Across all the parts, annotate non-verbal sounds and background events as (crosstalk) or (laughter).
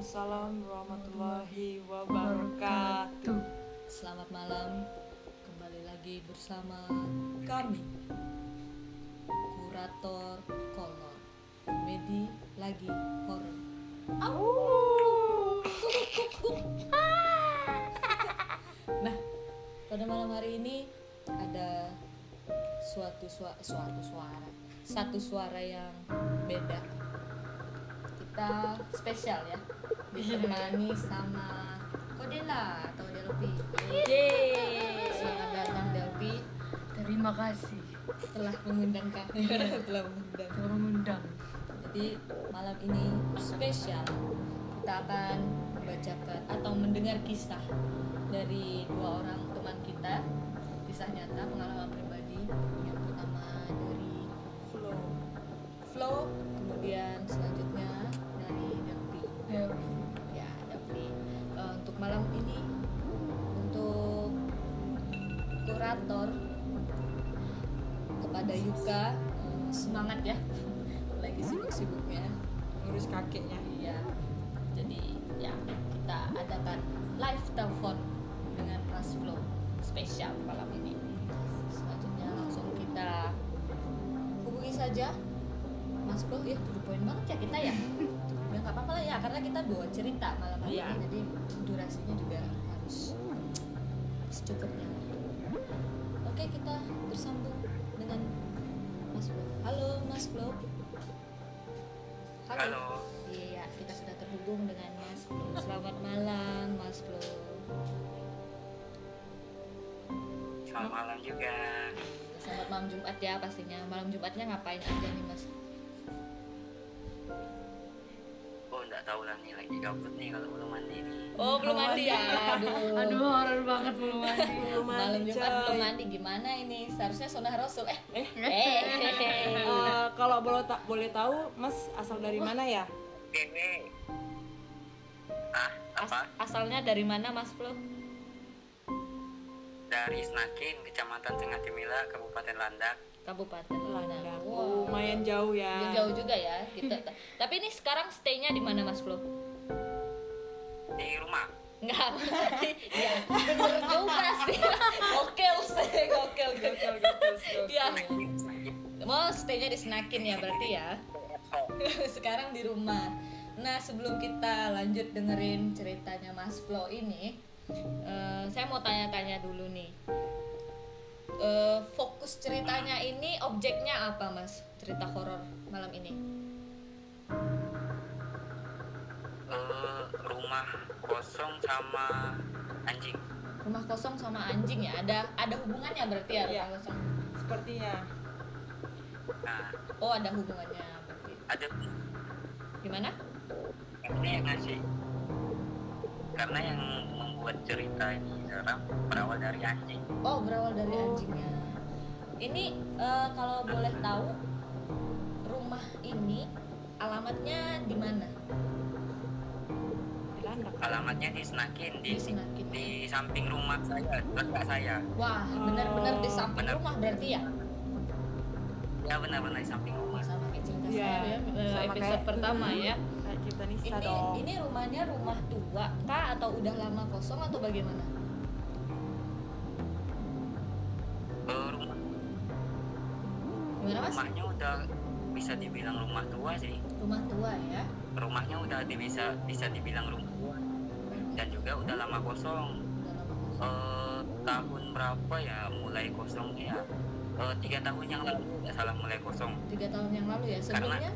Waalaikumsalam warahmatullahi wabarakatuh. Selamat malam, kembali lagi bersama kami Kurator Kolor. Komedi lagi horor. Nah, pada malam hari ini ada suatu sua- suatu suara. Satu suara yang beda. Kita spesial ya Ditemani sama Kodela atau Delpi Selamat datang Delpi Terima kasih telah mengundang kami. Telah mengundang. Telah mengundang. jadi malam ini spesial. Kita akan membacakan atau mendengar kisah dari dua orang teman kita. Kisah nyata pengalaman pribadi yang pertama dari Flow. Flo kemudian selanjutnya kurator kepada Yuka semangat ya. Lagi sibuk-sibuknya Ngurus kakeknya. iya. Jadi ya kita adakan live telepon dengan Mas Flo spesial malam ini. Selanjutnya langsung kita hubungi saja Mas Flo ya to the point banget ya kita ya. (laughs) Ya nggak apa-apa lah ya karena kita bawa cerita malam hari Iya. ini jadi durasinya juga harus secukupnya oke kita bersambung dengan Mas Flo halo Mas Flo Halo. Iya, kita sudah terhubung dengan Mas Flo. Selamat malam, Mas Flo. Selamat malam juga. Selamat malam Jumat ya pastinya. Malam Jumatnya ngapain aja nih, Mas? Nggak tahu lah nih lagi gabut nih kalau belum mandi nih. Oh, belum mandi ya. Aduh. Aduh horor banget belum mandi. Belum Malam mandi, Jumat coy. belum mandi gimana ini? Seharusnya sunnah Rasul. Eh, Eh, eh. (laughs) eh, kalau boleh tak boleh tahu, Mas asal dari mana ya? Ini. Ah, As- apa? asalnya dari mana, Mas Flo? Dari Snakin, Kecamatan Tengah Timila, Kabupaten Landak. Kabupaten. Landak. Oh, lumayan jauh ya. Jauh juga ya kita. Tapi ini sekarang stay-nya di mana, Mas Flo? Di rumah. Enggak. (laughs) Iya, bener juga sih. (laughs) Gokil sih, gokil, gokil, gokil. Iya. Mau stay-nya di Snakin ya berarti ya. (laughs) Sekarang di rumah. Nah, sebelum kita lanjut dengerin ceritanya Mas Flo ini, eh, saya mau tanya-tanya dulu nih. Eh, fokus ceritanya ini objeknya apa, Mas? Cerita horor malam ini. Eh, rumah kosong sama anjing. Rumah kosong sama anjing ya. Ada ada hubungannya berarti ya rumah Iya. kosong. Sepertinya. Nah, Oh, ada hubungannya berarti. ada Gimana? ini yang ngasih. Karena yang membuat cerita ini sekarang berawal dari anjing. Oh, berawal dari anjingnya. Ini eh, kalau boleh tahu rumah ini alamatnya di mana? Alamatnya di Snakin, di, Di Snakin. di samping rumah saya, dekat saya. Wah, benar-benar di samping Benar. rumah berarti ya? Ya benar-benar di samping rumah. Sama kayak cerita Iya, saya ya, sama episode kayak- pertama ya. Nisa Ini dong. ini rumahnya rumah tua kah atau udah lama kosong atau bagaimana? Eh, rumah Gimana mas? rumahnya udah bisa dibilang rumah tua sih Rumah tua ya? rumahnya udah bisa bisa dibilang rumah tua dan juga udah lama kosong Udah lama kosong. Eh, tahun berapa ya mulai kosongnya ya Eh, tiga tahun yang lalu nggak salah mulai kosong Tiga tahun yang lalu ya. Sebelumnya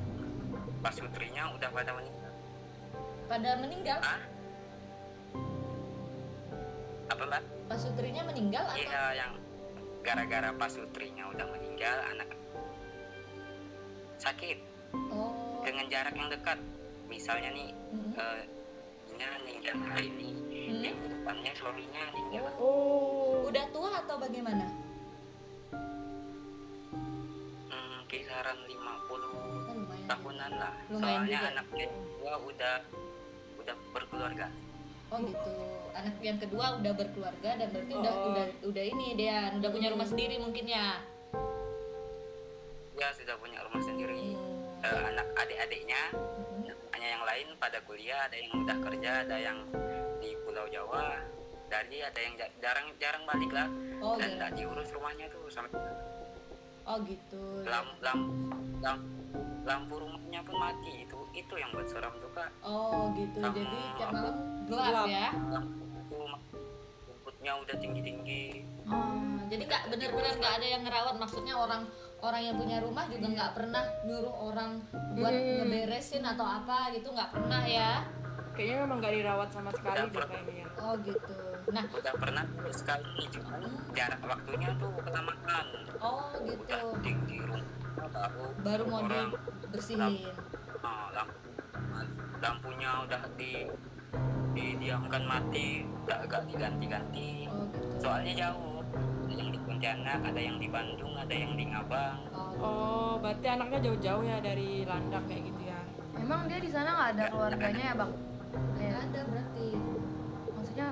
pas sutrinya udah pada meninggal pada meninggal. ah apa mbak Pak Sutrinya meninggal atau? iya yang gara-gara pas sutrinya udah meninggal anak sakit Oh. dengan jarak yang dekat misalnya nih eh nya meninggal hari ini Hmm. minggu depannya suaminya meninggal Oh. Udah tua atau bagaimana? hmm, kisaran 50 Oh, lumayan. tahunan lah Lumayan soalnya juga. anaknya dua udah udah berkeluarga Oh gitu. Anak yang kedua udah berkeluarga dan berarti udah Oh. udah udah ini dia udah punya rumah sendiri mungkin ya. dia sudah punya rumah sendiri Hmm. Eh, anak adik-adiknya Mhm. hanya yang lain pada kuliah ada yang udah kerja ada yang di Pulau Jawa jadi ada yang ja- jarang jarang balik lah Oh, dan tak diurus rumahnya tuh sampai oh gitu. Lam, lam, lam, lampu rumahnya pun mati. Itu itu yang buat seram tuh kak. Oh gitu. Jadi tiap malam gelap, Gelap. ya? Lampu rumputnya udah tinggi tinggi Oh, jadi nggak benar-benar nggak ada yang ngerawat. Maksudnya orang orang yang punya rumah juga nggak pernah nyuruh orang buat Hmm. ngeberesin atau apa gitu. Nggak pernah ya Kayaknya memang gak dirawat sama sekali Udah deh kayaknya. Ya. oh gitu. Nah. Udah pernah sekali. Cuman jarak waktunya tuh kelamaan oh gitu. Udah di, di rumah baru baru mau orang dibersihin ah, lampu, lampunya udah di didiamkan mati udah agak diganti-ganti. Oh gitu. Soalnya jauh. Ada yang di Pontianak ada yang di Bandung ada yang di Ngabang. Oh, Oh, berarti anaknya jauh-jauh ya dari Landak kayak gitu ya. Emang dia di sana nggak ada keluarganya ya bang? Nggak Ya, ada berarti. Maksudnya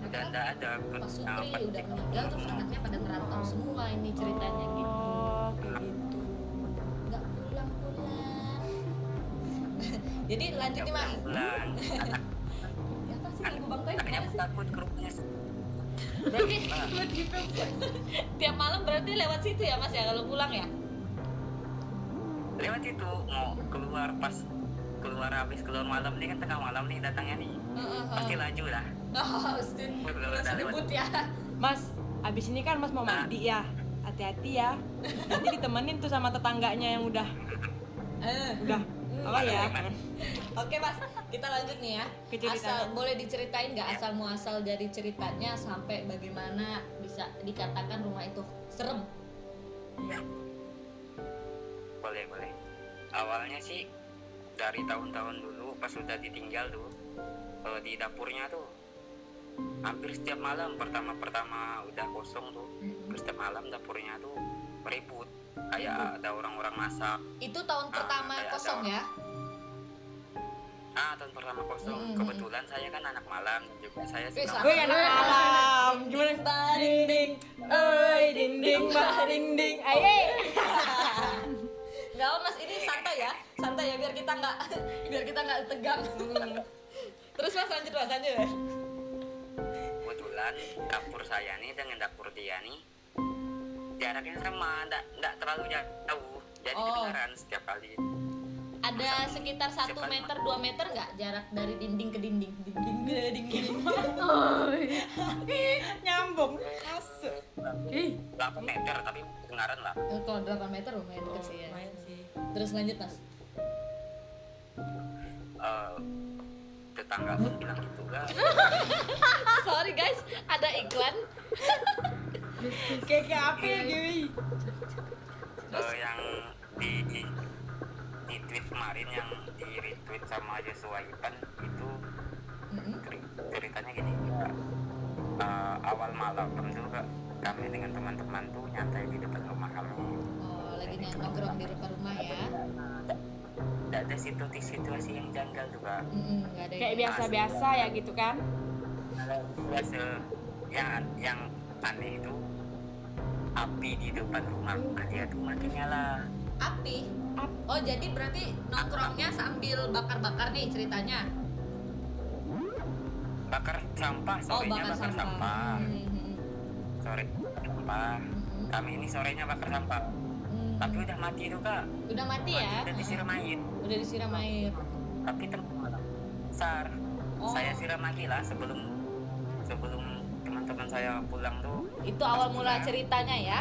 udah enggak ada. Pak Sutri apa- udah meninggal terus anaknya pada ngerantau semua ini ceritanya gitu Oh, kayak gitu. nggak pulang-pulang. Jadi lanjut nih mas bulan anak ya apa sih lagu bang Toy? Anaknya takut ke rumahnya berarti (laughs) tiap malam berarti lewat situ ya mas ya kalau pulang ya? Lewat itu mau keluar pas keluar habis keluar malam. Nih kan tengah malam nih datangnya. Nih pasti laju lah. (laughs) Oh, Udah, sebut ya. Mas, abis ini kan Mas mau mandi ya. Hati-hati ya. Nanti ditemenin tuh sama tetangganya yang udah Eh, udah apa ya? Oke mas, kita lanjut nih ya. Asal boleh diceritain nggak asal muasal dari ceritanya sampai bagaimana bisa dikatakan rumah itu serem? boleh boleh. Awalnya sih dari tahun-tahun dulu pas sudah ditinggal tuh eh, di dapurnya tuh hampir setiap malam pertama-pertama udah kosong tuh hampir setiap malam dapurnya tuh ribut kayak ada orang-orang masak Itu tahun Ah, pertama kosong ya? ah tahun pertama kosong Hmm. kebetulan saya kan anak malam juga saya Wih, suka. Gue anak malam. Gimana? Ding ding, Oi, ding ding, ding ding. Aye. Gak apa mas, ini santai ya, santai ya biar kita nggak (laughs) biar kita nggak tegang. (laughs) Terus mas lanjut mas lanjut. kebetulan dapur saya nih dengan dapur dia nih jaraknya sama enggak enggak terlalu jauh jadi Oh. kedengaran setiap kali Ada sekitar satu meter 2 meter nggak jarak dari dinding ke dinding, dinding ke dinding. Oh, (laughs) Nyambung. Masuk. ih, 8 meter tapi kedengaran lah Kalau 8 meter lumayan deket sih ya. Main sih. Terus lanjut mas. Eh, tetangga pun bilang gitu kan (laughs) Sorry guys, ada iklan. (laughs) Kayak kayak apa ya, Dewi? Eh, yang di, di di tweet kemarin yang di retweet sama Joshua Ipan itu ceritanya gini ya, eh, awal malam tuh Kak, kami dengan teman-teman tuh nyantai di depan rumah kami Oh, lagi nongkrong di depan rumah ya. Tidak ada situasi situasi yang janggal tuh kak Mm-mm, nggak ada Kayak yang- biasa-biasa ya gitu kan? biasa yang yang aneh itu api di depan rumah dia tuh makin nyala api. Oh jadi berarti nongkrongnya sambil bakar-bakar nih ceritanya. bakar sampah Oh sorenya bakar bakar, sampah. sampah Mm-mm. sore sampah Mm-mm. kami ini sorenya bakar sampah. Tapi udah mati tuh kak Udah mati ya? udah disiram air Udah disiram air. tapi tempat besar Oh. saya siram lagi lah sebelum sebelum teman-teman saya pulang tuh Itu awal mula ceritanya ya.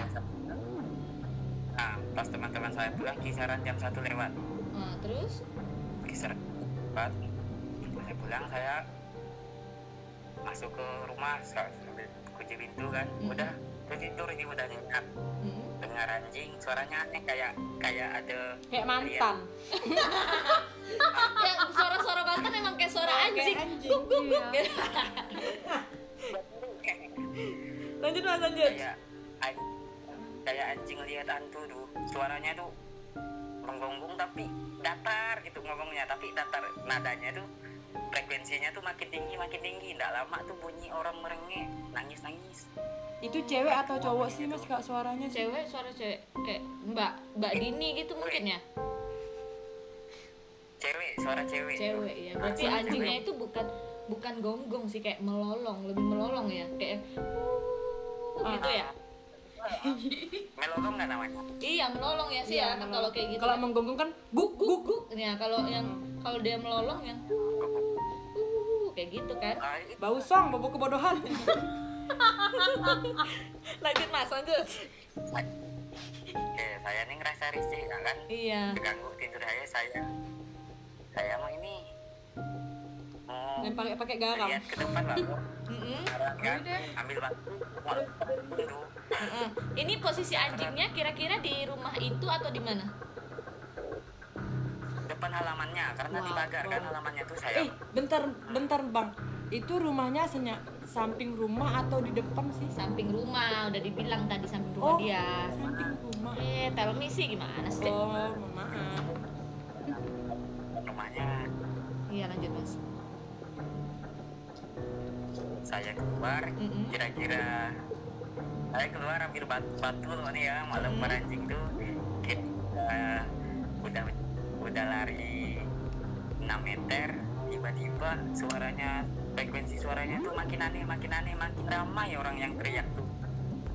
nah pas teman-teman saya pulang kisaran jam satu lewat Nah, terus? kisaran lewat saya pulang saya masuk ke rumah sa- sambil kunci pintu kan Hmm. udah udah tidur ini udah nyenyak Mm. Dengar anjing suaranya aneh kayak kayak ada Kayak mantan. (laughs) Ya suara-suara mantan emang kayak suara Kayak anjing. anjing. Guk guk guk. Iya. (laughs) Lanjut mas, lanjut. kayak an- kayak anjing lihat hantu tuh suaranya tuh menggonggong tapi datar gitu ngomongnya tapi datar nadanya tuh frekuensinya tuh makin tinggi makin tinggi. Nggak lama tuh bunyi orang merengek nangis nangis Itu cewek atau cowok sih mas kak suaranya? sih? Cewek suara cewek. Kayak Mbak Mbak Dini gitu mungkin ya. cewek suara cewek. Cewek ya berarti Suara anjingnya cewek. itu bukan bukan gonggong sih kayak melolong lebih melolong ya? Kayak "Wuh," gitu ya? (laughs) Melolong nggak namanya? Iya melolong ya sih ya Iya, kalau kayak gitu kalau kan. menggonggong kan guk guk. guk. Ya kalau yang kalau dia melolong yang "Wuh," kayak gitu kan? Ah, itu. Bau song bau kebodohan. (laughs) Lanjut mas lanjut. Oke, saya nih ngerasa risih ya kan? Iya. Terganggu tidur saya saya. Saya mau ini mau dan pakai pakai garam. lihat ke depan lah kan? Ambil waktu. Ini posisi anjingnya kira-kira di rumah itu atau di mana depan halamannya karena Wow. di pagar kan halamannya tuh saya eh bentar bentar bang. Itu rumahnya senya samping rumah atau di depan sih? Samping rumah udah dibilang tadi samping rumah Oh. dia. samping rumah. Eh sih gimana sih? Oh mohon maaf rumahnya. Iya lanjut mas. Saya keluar Mm-mm. kira-kira saya keluar ambil batu batu nih ya malam Mm. anjing tuh. Kita udah udah lari 6 meter tiba-tiba suaranya frekuensi suaranya tuh makin aneh makin aneh makin ramai orang yang teriak tuh.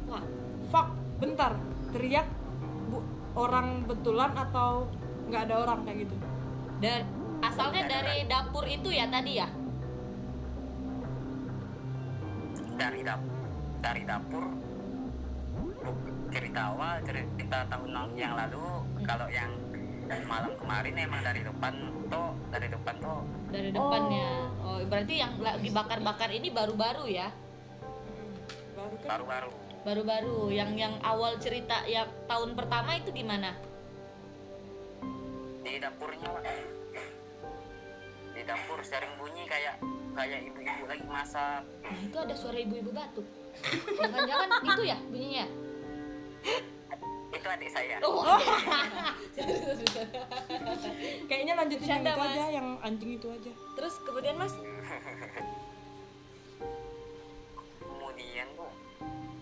Wah fuck bentar. Teriak bu orang betulan atau nggak ada orang kayak gitu? Dan asalnya dari dapur itu ya tadi ya? Dari dapur dari dapur bu- cerita awal cerita tahun yang lalu kalau yang malam kemarin emang dari depan tuh dari depan tuh. Dari depannya oh berarti yang lagi bakar-bakar ini baru-baru ya? Baru kan baru-baru. Baru-baru. Yang yang awal cerita ya tahun pertama itu gimana di dapurnya. Pak. di dapur sering bunyi kayak kayak ibu-ibu lagi masak. Nah itu ada suara ibu-ibu batuk. Jangan-jangan itu ya bunyinya itu adik saya. Oh, (laughs) kayaknya lanjutin yang Bercanda, itu aja Mas. yang anjing itu aja. Terus kemudian mas? Kemudian tuh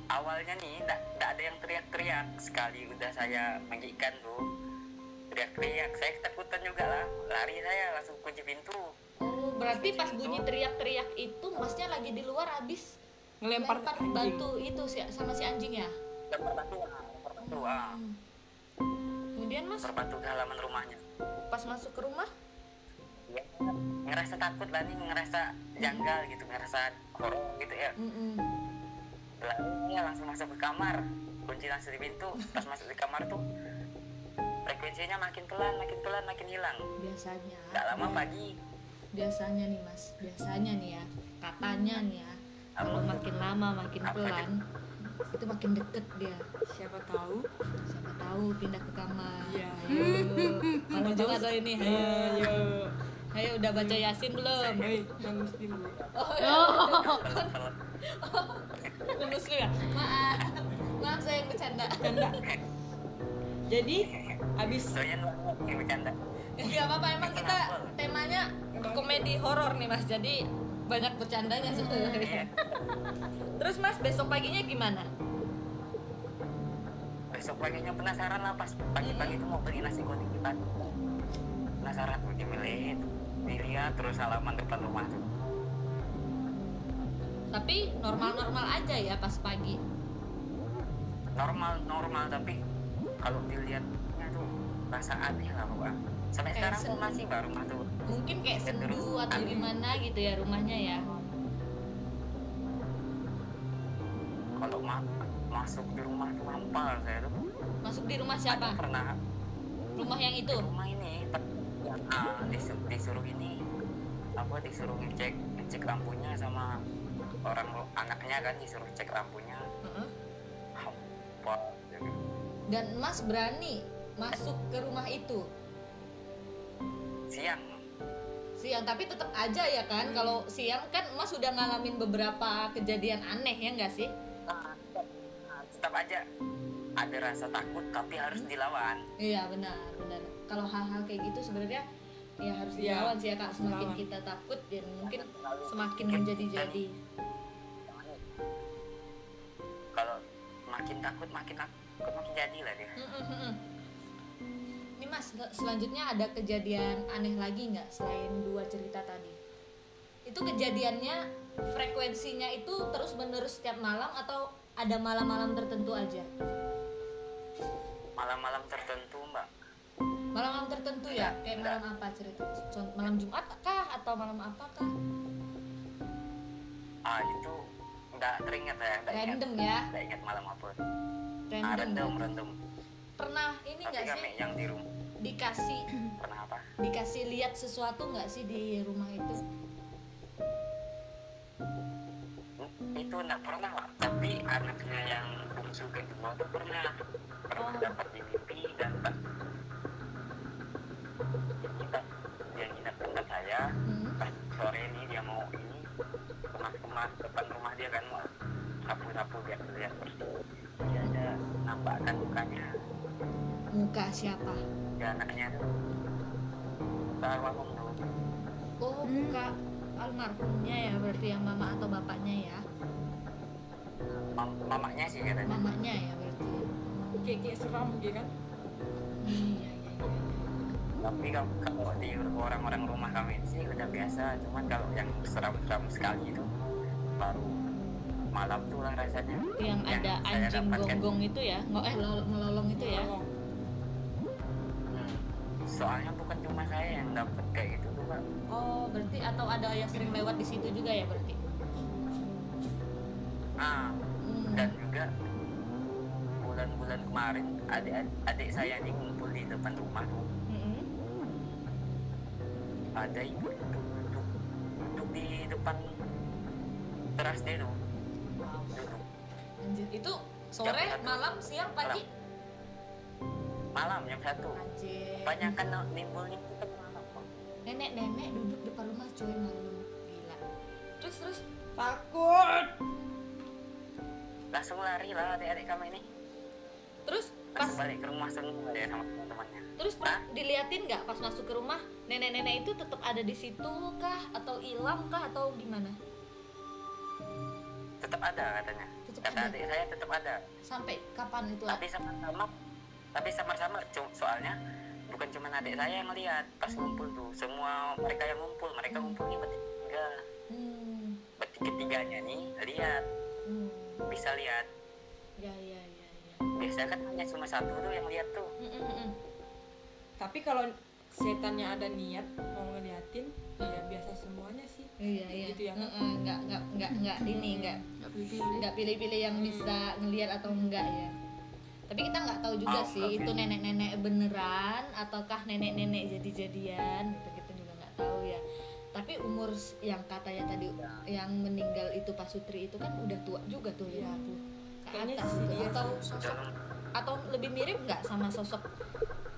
awalnya nih tidak ada yang teriak-teriak sekali. Udah saya manggilkan tuh teriak-teriak saya ketakutan juga lah. Lari saya langsung kunci pintu. Oh berarti pas bunyi teriak-teriak itu masnya lagi di luar habis ngelempar batu itu si, sama si anjing ya? Lempar batu batu ah kemudian mas? Lempar batu ke halaman rumahnya. Pas masuk ke rumah? Ya, ngerasa takut lah nih ngerasa janggal gitu ngerasa horor gitu ya. Mm-mm. lalu ya langsung masuk ke kamar. Kunci langsung di pintu. Pas masuk di kamar tuh frekuensinya makin pelan makin pelan makin hilang. Biasanya. Nggak lama pagi. Biasanya nih mas. Biasanya nih ya. Katanya nih ya. Kalau makin lama makin Apa pelan itu makin deket dia. Siapa tahu? Siapa tahu pindah ke kamar. Iya. Ayo. (laughs) kalau jauh atau ini ayo ayo ayo udah baca yasin belum? Hei yang muslim bu. oh, (laughs) ya. Lu muslim ya? Maaf. Maaf saya yang bercanda. Canda jadi nih bercanda. Nggak apa-apa. Emang kita temanya komedi horor nih mas. Jadi banyak bercandanya sebenarnya (laughs) terus mas besok paginya gimana? Besok paginya penasaran lah pas. Pagi-pagi tuh mau beli nasi kuning pagi penasaran tuh dimilih dilihat terus halaman depan rumah. Tuh tapi normal-normal aja ya pas pagi? Normal normal tapi kalau dilihatnya tuh rasa aneh lah pak. Sampai Kayak sekarang sendu. masih baru rumah tuh. Mungkin kayak Ya, sendu atau aneh. gimana gitu ya rumahnya ya kalau ma masuk di rumah tuh hampar saya tuh masuk di rumah siapa? Pernah. Rumah yang itu? Rumah ini yang ah, disuruh, disuruh ini apa disuruh ngecek ngecek lampunya sama orang anaknya kan disuruh cek lampunya. Heeh. hampa dan mas berani masuk ke rumah itu? Siang. Siang tapi tetap aja ya kan kalau siang kan mas sudah ngalamin beberapa kejadian aneh ya enggak sih tetap aja ada rasa takut tapi harus dilawan. Iya benar benar. Kalau hal-hal kayak gitu sebenarnya ya harus Iya, dilawan sih ya kak. Semakin dilawan. kita takut dan mungkin semakin menjadi-jadi. Kalau makin takut makin takut makin jadi lah dia ini mas sel- selanjutnya ada kejadian aneh lagi nggak selain dua cerita tadi? Itu kejadiannya frekuensinya itu terus menerus setiap malam atau ada malam-malam tertentu aja? Malam-malam tertentu mbak. Malam-malam tertentu ya? Kayak malam apa cerita? Malam Jumat kah atau malam apa kah? Ah itu nggak teringat ya nggak ingat. Random ya? Nggak ingat malam apa. Ah, random. random random pernah ini nggak kami sih? yang di rumah dikasih (clears throat) pernah apa? dikasih lihat sesuatu nggak sih di rumah itu? Hmm, itu nggak pernah. Tapi anaknya yang bungsu kedua tuh pernah pernah Oh. dapat di mimpi dan pas ini pas dia nginep tempat saya. Hmm. pas sore ini dia mau ini kemas-kemas depan rumah dia kan mau sapu-sapu biar terlihat bersih dia ada nampakkan mukanya. Muka siapa? Ya anaknya. Tuh almarhum oh muka almarhumnya ya berarti yang mama atau bapaknya ya Mam- mamanya sih katanya. Mamanya ya berarti. Kayak kayak seram gitu kan? Iya iya iya tapi kalau, kalau di orang-orang rumah kami sih udah biasa cuman kalau yang seram-seram sekali itu baru malam tuh lah rasanya. Yang ada saya anjing gonggong itu ya? Nggak eh lol- ngelolong itu ya. Hmm. soalnya bukan cuma saya yang dapat kayak gitu tuh pak oh berarti atau ada yang sering lewat di situ juga ya berarti? Ah. Dan juga bulan-bulan kemarin adik adik saya nih ngumpul di depan rumah. Mm-mm. ada ibu duduk duduk di depan teras dia tuh Wow. duduk. Anjir, itu sore malam siang pagi? Malam. Jam satu. Anjir. banyak kan nimbulnya itu kan malam Pak. nenek-nenek duduk depan rumah cuy malam gila. Terus terus. Takut langsung lari lah adik-adik kami ini. Terus pas balik ke rumah semua dia sama teman-temannya. Terus pernah diliatin nggak pas masuk ke rumah nenek-nenek itu tetap ada di situ kah atau hilang kah atau gimana? Tetap ada katanya. Tetap kata ada. adik saya tetap ada. Sampai kapan itu tapi sama-sama tapi sama-sama soalnya bukan cuma adik saya yang lihat pas ngumpul tuh semua mereka yang ngumpul mereka ngumpulnya bertiga. Hmm. bertiga-tiganya nih lihat. Hmm. Bisa lihat. Ya ya ya ya. Biasanya kan hanya cuma satu tuh yang lihat tuh. Mm, mm, mm. tapi kalau setannya ada niat mau ngeliatin ya biasa semuanya sih. Iya iya. Gitu ya, Mm, mm. nggak nggak nggak nggak ini nggak Nggak pilih-pilih. yang bisa ngelihat atau enggak ya. Tapi kita nggak tahu juga Oh, sih oke. itu nenek-nenek beneran ataukah nenek-nenek jadi-jadian gitu. Kita juga nggak tahu ya tapi umur yang katanya tadi yang meninggal itu Pak Sutri itu kan udah tua juga tuh 50 ke Kayaknya atas sih gitu. iya. Atau sosok atau lebih mirip nggak sama sosok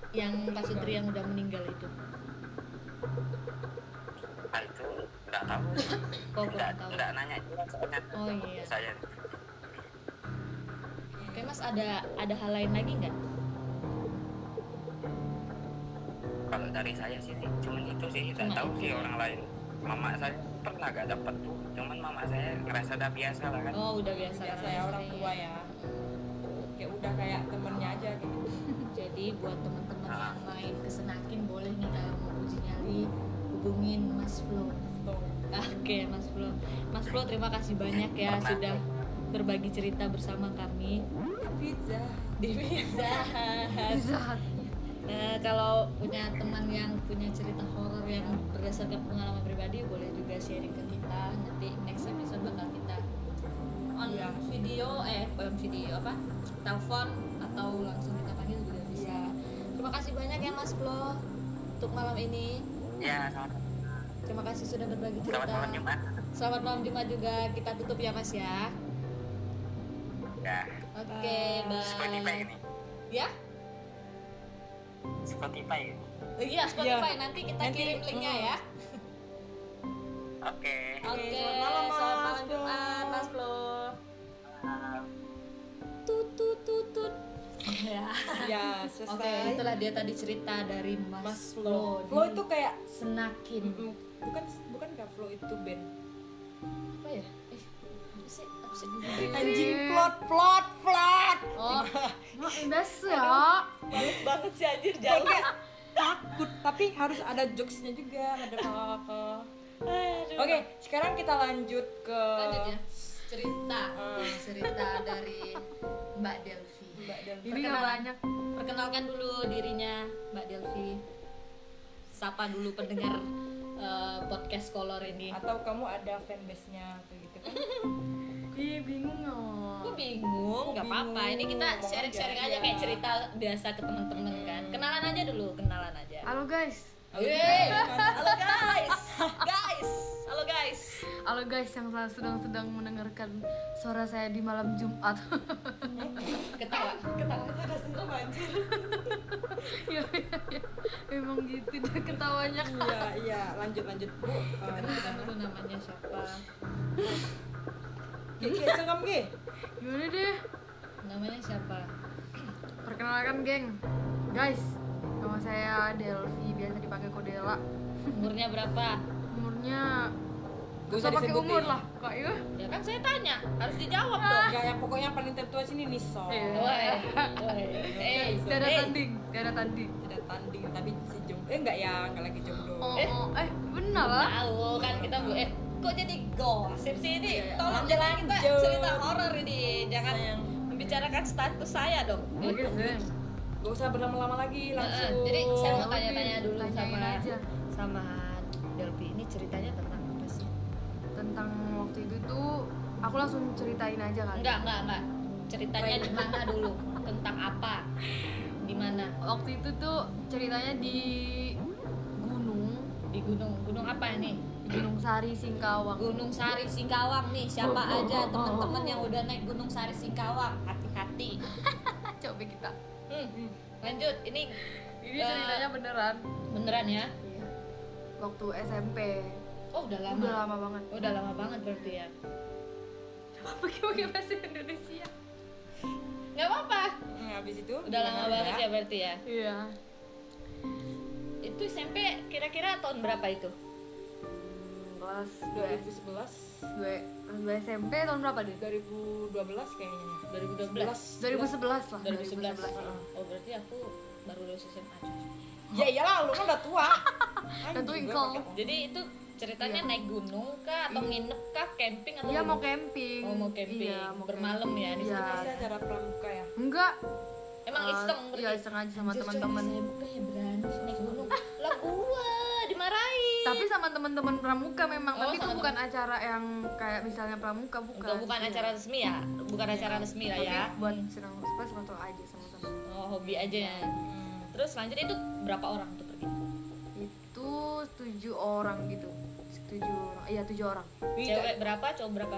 yang Pak Sutri yang udah meninggal itu? Ah itu nggak tahu. Kok nggak tahu. nggak nanya juga soalnya. Oh, iya. saya. Oke Mas ada ada hal lain lagi nggak kalau dari saya sih cuman itu sih Cuma tahu sih ya. orang lain mama saya pernah gak dapat tuh cuman mama saya ngerasa udah biasa lah kan oh udah biasa ya orang sering. tua ya kayak udah kayak temennya aja gitu (laughs) Jadi buat teman-teman Ah. yang main ke Senakin boleh nih kalau mau uji nyali hubungin Mas Flo. Oke Mas Flo. Mas Flo terima kasih banyak ya Pernah. sudah berbagi cerita bersama kami pizza di Pizza Hut. (laughs) Nah, kalau punya teman yang punya cerita horor yang berdasarkan pengalaman pribadi boleh juga sharing ke kita. Nanti next episode bakal kita on Iya. video eh on video apa? Telepon atau langsung kita panggil juga bisa. Iya. Terima kasih banyak ya Mas Flo untuk malam ini. ya selamat, Terima kasih sudah berbagi cerita. selamat malam Jumat Selamat malam Jumat juga. Kita tutup ya Mas ya. ya Oke, Bye. Spotify ini Ya? Spotify ini Iya, Spotify Iya. nanti kita Nanti, kirim linknya mm. ya. oke Oke, selamat malam, Mas selamat malam Flo. Jumat, Mas Flo. Tut tut tut tut. Ya. ya Oke, selesai itulah dia tadi cerita dari Mas, Mas Flo. Flo itu kayak Senakin. Mm-mm. bukan bukan gak Flo itu band Apa ya? Eh, sih? Apa sih? anjing plot plot plot Oh, Mak, biasa ya. males banget sih anjir jauh. takut tapi harus ada jokesnya juga ada kakak Aduh. oke sekarang kita lanjut ke lanjut ya cerita Hmm. cerita dari Mbak Delvi Mbak Delvi. Ini nggak banyak. perkenalkan dulu dirinya Mbak Delvi sapa dulu pendengar eh, podcast kolor ini atau kamu ada fanbase-nya atau gitu Ih, bingung loh. bingung, nggak apa-apa. Ini kita sharing-sharing aja, aja iya. kayak cerita biasa ke teman-teman kan. Kenalan aja dulu, kenalan aja. Halo guys. Yeay, halo guys, guys, halo guys. Halo guys yang sedang-sedang mendengarkan suara saya di malam Jumat. (laughs) Ketawa, ketawa itu udah serem anjir. Iya, iya, iya. Emang gitu deh ketawanya. iya iya lanjut lanjut bu Eh, Kenalan dulu namanya siapa? Ki, sengkam ki Gimana deh? Namanya siapa? Perkenalkan geng. Guys, nama saya Delvi, biasa dipanggil Kodela. Umurnya berapa? Umurnya Gak usah pakai umur lah, Kak ya. Ya kan saya tanya, harus dijawab dong. Enggak, yang pokoknya yang paling tertua sini Niso Iya. Woi, woi, eh, Tidak ada eh. tanding, tidak ada tanding. tidak tanding tapi si jomblo eh enggak ya enggak lagi jomblo Oh, Eh. oh, eh benar lah. Tahu kan kita bu eh kok jadi gosip sih ini? Tolong Lanjut. jangan kita cerita horor ini, jangan Sayang. membicarakan status saya dong. Oke, Zen. Gak usah berlama-lama lagi langsung Heeh, Jadi saya mau tanya-tanya dulu tanyain sama aja. sama Delvi ini ceritanya tentang apa sih? Tentang waktu itu tuh aku langsung ceritain aja kali. Enggak, enggak, enggak. Ceritanya di mana dulu? Tentang apa? Di mana? Waktu itu tuh ceritanya di gunung, Di gunung. Gunung apa ini? Gunung Sari Singkawang. Gunung Sari Singkawang nih. Siapa aja teman-teman yang udah naik Gunung Sari Singkawang? Hati-hati. (laughs) Coba kita. Hmm. Lanjut. Ini Ini Eh, ceritanya beneran. beneran ya? Iya. Waktu SMP. Oh, udah lama. Udah lama banget. Udah lama banget berarti ya. Pakai pakai bahasa Indonesia. Nggak apa-apa. Hmm, habis itu Udah lama banget ya berarti ya. Iya. Itu SMP kira-kira tahun berapa itu? Kelas 2011 2 kelas 2 SMP tahun berapa deh? 2012 kayaknya 2012. 2011 lah. 2011. 2011. Oh, berarti aku baru lulus SMA. ya iyalah lu kan udah tua (laughs) Udah twinkle. pakai- Jadi itu ceritanya naik gunung kah atau nginep kah, camping atau Iya mau camping. Oh, mau camping. Iya, mau Bermalam camping. ya di Iya. Pasti acara pramuka ya Enggak. Emang Eh, iseng Iya iseng aja sama teman-teman. Saya bukannya berani naik gunung. (laughs) lah gua dimarahin. Tapi sama teman-teman pramuka memang, Oh, tapi itu bukan acara yang kayak misalnya pramuka bukan. Bukan, bukan Iya. acara resmi ya? Bukan acara resmi lah Tapi ya. buat senang suka senang aja sama teman. Oh, hobi aja ya. Terus lanjut itu berapa orang tuh pergi? Itu tujuh orang gitu. Tujuh orang. Iya tujuh orang. Cewek berapa, cowok berapa?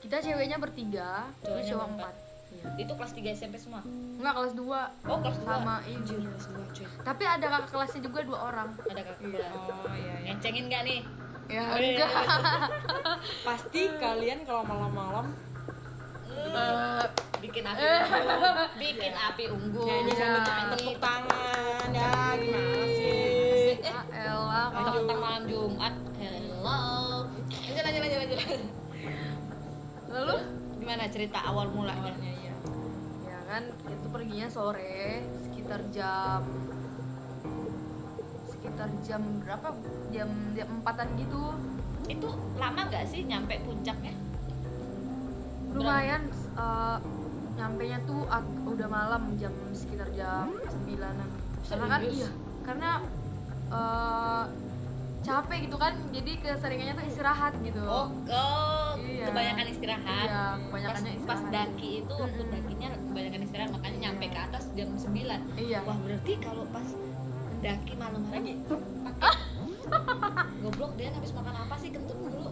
Kita ceweknya bertiga, terus Cowoknya cowok berempat. empat. Iya. Itu kelas 3 SMP semua. Enggak kelas dua. Oh, kelas 2. Sama kelas 2, cuy. Tapi ada kakak kelasnya juga dua orang. Ada kakak kelas. oh iya iya Ngecengin gak nih? Ya Oh, iya. enggak. (laughs) pasti kalian kalau malam-malam Eh, bikin api unggun. bikin api unggun. nyanyi sambil Iya. tepuk tangan ya gimana sih Eh, ah, elah. kalau- tentang malam Jumat. Hello. Lanjut, lanjut, lanjut, lanjut. Lalu? Gimana cerita awal mulanya? Kan, itu perginya sore sekitar jam sekitar jam berapa? Jam jam empatan gitu. Itu lama nggak sih nyampe puncaknya? Lumayan eh, nyampe nya tuh ag- udah malam jam sekitar jam sembilanan. Karena kan iya, karena eh, capek gitu kan, jadi keseringannya tuh istirahat gitu. Oh, oh Iya. kebanyakan istirahat. Iya, kebanyakannya pas, pas istirahat. daki itu waktu Mm-mm. dakinya kebanyakan istirahat makanya nyampe ke atas jam 9 Iya. Wah berarti kalau pas mendaki malam lagi goblok dia habis makan apa sih kentut dulu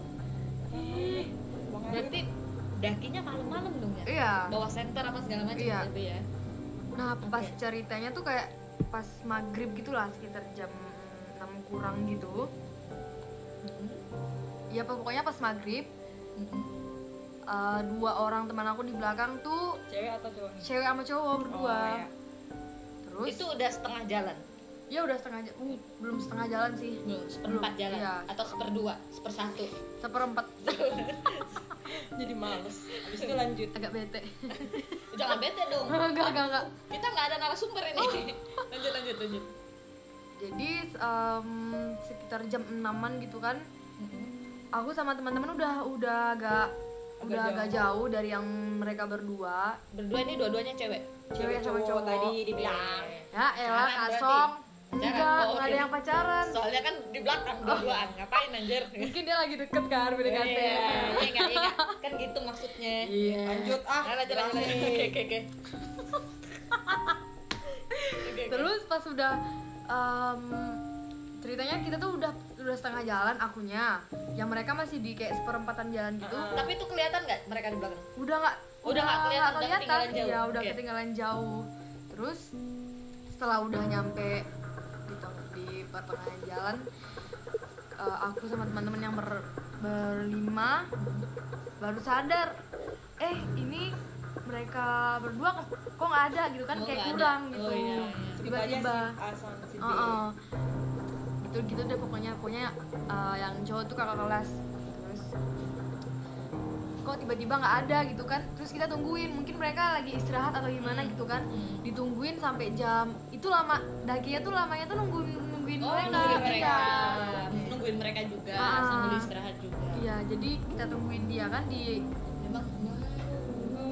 berarti dakinya malam-malam dong ya Iya. bawa senter apa segala macam Iya. gitu ya Nah, pas ceritanya tuh kayak pas maghrib gitulah sekitar jam 6 kurang gitu. Ya pokoknya pas maghrib Mm-mm. eh, dua orang teman aku di belakang tuh cewek atau cowok? nih cewek sama cowok berdua. oh, ya. Terus? Itu udah setengah jalan? Ya udah setengah ja- uh, belum setengah jalan sih. belum seperempat Belum, jalan? iya. atau seperdua? Sepersatu? Seperempat. (laughs) Jadi males. Habis itu lanjut. Agak bete. (laughs) jangan bete dong. (laughs) Enggak enggak enggak. kita nggak ada narasumber ini. Lanjut lanjut lanjut. Jadi em, sekitar jam enaman gitu kan aku sama teman-teman udah udah agak udah agak jauh. dari yang mereka berdua. Berdua ini dua-duanya cewek? Cewek sama cowok tadi dibilang. Ya elah kasong enggak Pacaran? Oh, nggak ada yang pacaran. Soalnya kan di belakang dua-duaan ngapain anjir? Mungkin dia lagi deket kan PDKT Iya, iya iya nggak. kan gitu maksudnya. Iya. Lanjut ah Nah, lanjut. Lanjut oke. (laughs) Oke oke. Terus pas udah em, ceritanya kita tuh udah udah setengah jalan akunya. Yang mereka masih di kayak seperempatan jalan gitu. Tapi itu kelihatan nggak mereka di belakang? Udah nggak Udah nggak kelihatan, udah ketinggalan jauh. iya udah Oke. ketinggalan jauh. Terus setelah udah nyampe gitu di pertengahan jalan eh, aku sama teman-teman yang ber, berlima baru sadar eh ini mereka berdua kok nggak ada? Gitu kan Oh, kayak nggak ada. kurang Oh, gitu iya, iya. Tiba-tiba gitu gitu deh pokoknya pokoknya eh, yang cowok tuh kakak kelas. Terus kok tiba-tiba nggak ada gitu kan? Terus kita tungguin mungkin mereka lagi istirahat atau gimana gitu kan? Hmm. ditungguin sampai jam itu lama dakinya tuh lamanya tuh nungguin nungguin oh mereka. nungguin mereka. Iya. nungguin mereka juga Ah. sambil istirahat juga. Iya jadi kita tungguin dia kan di memang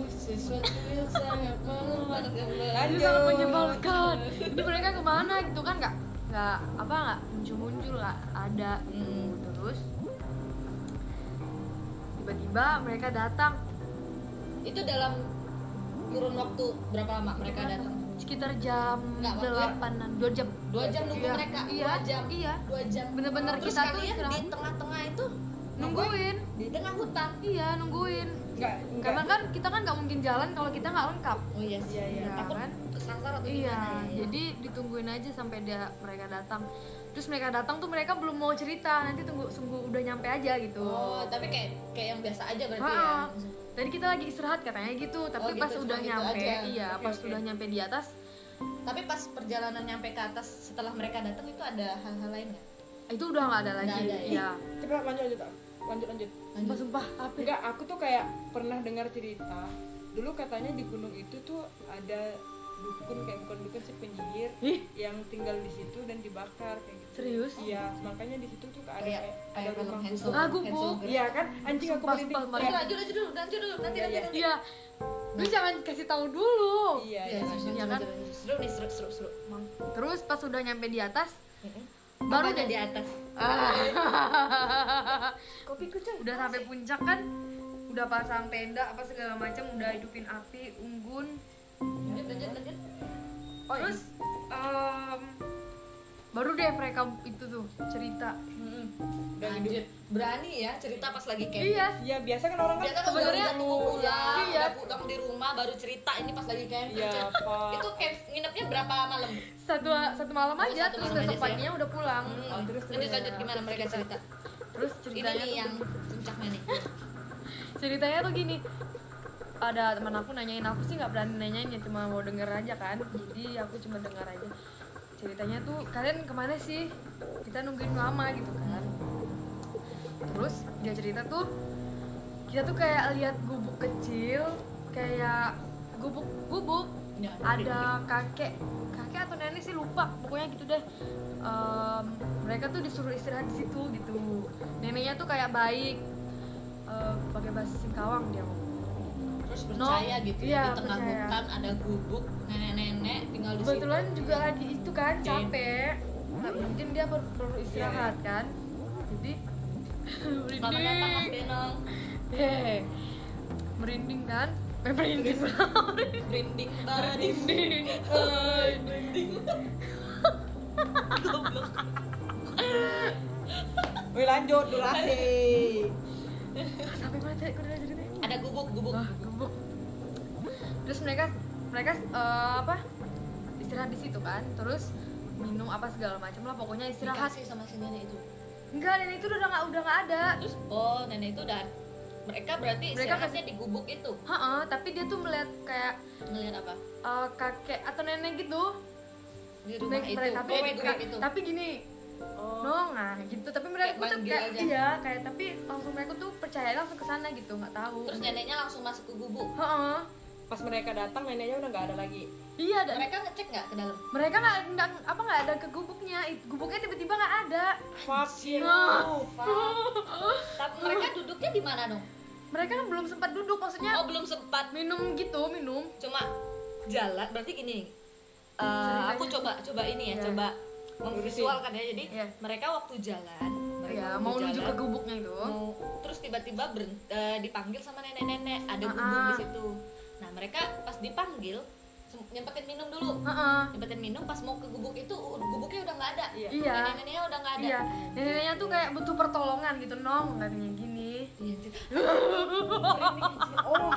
sesuatu yang sangat menyebalkan ini sangat menyebalkan. Ini mereka ke mana gitu kan nggak nggak apa nggak muncul muncul nggak ada Hmm. terus tiba-tiba mereka datang. Itu dalam kurun waktu berapa lama mereka datang? sekitar jam delapanan dua jam. dua jam nunggu Iya, mereka iya, dua jam. Iya. dua jam. Bener-bener kita tuh di tengah-tengah itu nungguin. Di tengah hutan. Iya nungguin. Enggak karena kan kita kan nggak mungkin jalan kalau kita nggak lengkap. Oh iya sih. Iya, iya. takut kan? kesasar atau iya gimana ya jadi ditungguin aja sampai dia mereka datang. Terus mereka datang tuh mereka belum mau cerita. Nanti tunggu sungguh udah nyampe aja gitu. Oh tapi kayak kayak yang biasa aja berarti Ha-ha. ya tadi kita lagi istirahat katanya gitu tapi Oh, gitu, pas udah gitu nyampe aja. iya Oke, pas oke. udah nyampe di atas. Tapi pas perjalanan nyampe ke atas setelah mereka datang itu ada hal-hal lain nggak? Itu udah nggak ada lagi ada, ya? iya. Coba lanjut ah. Lanjut lanjut. Sumpah sumpah apa? Enggak aku tuh kayak pernah dengar cerita. Dulu katanya di gunung itu tuh ada dukun kayak bukan dukun sih penyihir Ih. yang tinggal di situ dan dibakar kayak gitu. Serius? Iya makanya di situ tuh ada kayak kayak, ada rumah Handsome Ah, Girl. iya kan? Anjing aku Iya. lanjut lanjut dulu lanjut dulu nanti Iya, nanti iya. nanti iya. Lu jangan kasih tahu dulu. Iya Iya, iya lanjut, Iya kan? lanjut, lanjut. seru nih seru seru seru. Terus pas udah nyampe di atas baru deh. di atas. Kopi kucing udah sampai puncak kan? Udah pasang tenda apa segala macam udah hidupin api unggun. Lanjut lanjut lanjut. Oh terus em, baru deh mereka itu tuh cerita. udah lanjut. Berani ya cerita pas lagi camping. Iya iya biasa kan orang kan biasa kan Sebenarnya- udah tunggu pulang Iya. udah pulang di rumah baru cerita ini pas lagi camping. Iya, Pak. itu camp nginepnya berapa malam? Satu satu malam aja satu terus besok sih, paginya udah pulang. Hmm, Oh, terus, lanjut terus. lanjut gimana mereka cerita. terus ini ceritanya tuh yang puncaknya nih? Ceritanya tuh gini. Ada teman aku nanyain aku sih nggak berani nanyain ya cuma mau denger aja kan? Jadi aku cuma dengar aja. Ceritanya tuh kalian ke mana sih? Kita nungguin lama gitu kan terus dia cerita tuh kita tuh kayak lihat gubuk kecil kayak gubuk gubuk. Ya, ada kakek kakek atau nenek sih lupa pokoknya gitu deh. Em, mereka tuh disuruh istirahat di situ gitu. Neneknya tuh kayak baik eh, pakai bahasa Singkawang dia terus No, percaya gitu iya, ya di tengah percaya. hutan ada gubuk nenek-nenek tinggal di kebetulan situ juga lagi itu kan capek. Nah, mungkin dia perlu, perlu istirahat kan. Jadi selamat datang mas merinding Benong Hehe. merinding kan? Eh, merinding. (laughs) Merinding banget. Merinding. Merinding. (laughs) Wih lanjut durasi. Sampai mana tadi ada gubuk gubuk. Wah, gembuk. Terus mereka mereka eh, apa? Istirahat di situ kan. Terus minum apa segala macam lah pokoknya istirahat. dikasih sama nenek itu Enggak, nenek itu udah nggak udah nggak ada. terus oh nenek itu udah mereka berarti Mereka istirahatnya di gubuk itu Heeh, tapi dia tuh melihat kayak ngelihat apa eh, kakek atau nenek gitu. di rumah Naik- itu mereka- tapi oh, di gubuk itu tapi gini, oh no, nah gitu. Tapi mereka Kayak tuh kayak aja. iya, kayak tapi langsung mereka tuh percaya langsung ke sana gitu, nggak tahu. terus neneknya langsung masuk ke gubuk Heeh. Pas mereka datang neneknya udah nggak ada lagi. Iya dan mereka ngecek nggak ke dalam? mereka nggak nggak apa nggak ada ke gubuknya. Gubuknya tiba-tiba nggak ada. Fuck you tapi mereka duduknya di mana dong? Mereka kan belum sempat duduk maksudnya oh belum sempat. minum gitu minum. Cuma jalan berarti gini eh, Ceritanya aku sih. coba coba ini ya Iya. coba memvisualkan ya. Jadi Iya. mereka waktu jalan mereka ya waktu mau menuju jalan, ke gubuknya itu. mau terus tiba-tiba eh, dipanggil sama nenek-nenek. Ada Ah, gubuk di ah. situ nah mereka pas dipanggil nyempetin minum dulu. Heeh. nyempetin minum pas mau ke gubuk itu gubuknya udah nggak ada. Iya. Iya. nenek-neneknya udah nggak ada. Iya. Neneknya tuh kayak butuh pertolongan gitu nong katanya gini. Iya, anjir. (laughs) oh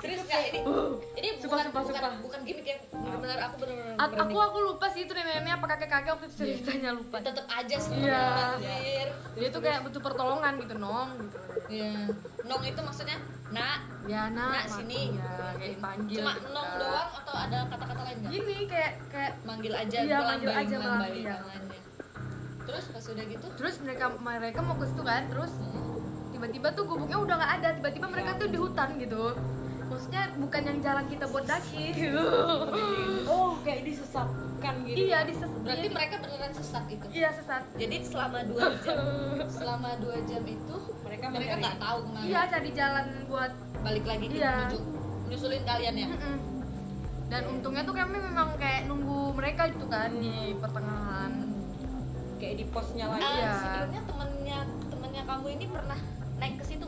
serius nggak? ini ini Sumpah, bukan sumpah, bukan sumpah. bukan gimmick ya. Benar-benar aku benar-benar aku aku lupa sih itu neneknya apa kakek kakek waktu itu ceritanya lupa. Tetep aja sih Iya. dia tuh kayak butuh pertolongan gitu nong gitu. Iya. Nong itu maksudnya nak ya nak Nak, sini. ya kayak dipanggil cuma gitu nong kan. doang atau ada kata-kata lain nggak? gini kayak kayak Manggil aja, Iya, manggil aja, melambai, iya. Terus pas udah gitu, terus mereka mereka mau ke situ kan terus tiba-tiba tuh gubuknya udah nggak ada tiba-tiba mereka tuh di hutan gitu maksudnya bukan yang jalan kita buat daki (laughs) oh kayak disesatkan gitu iya di berarti mereka beneran sesat itu. iya sesat Jadi selama dua jam, (laughs) selama dua jam itu mereka mereka nggak tahu ke mana. iya cari jalan buat Balik lagi ke Iya. menuju nyusulin kalian ya. Mm-mm. dan untungnya tuh kami memang kayak nunggu mereka gitu kan di pertengahan kayak di posnya lagi Ah, Iya. sebelumnya temennya temennya kamu ini pernah naik ke situ?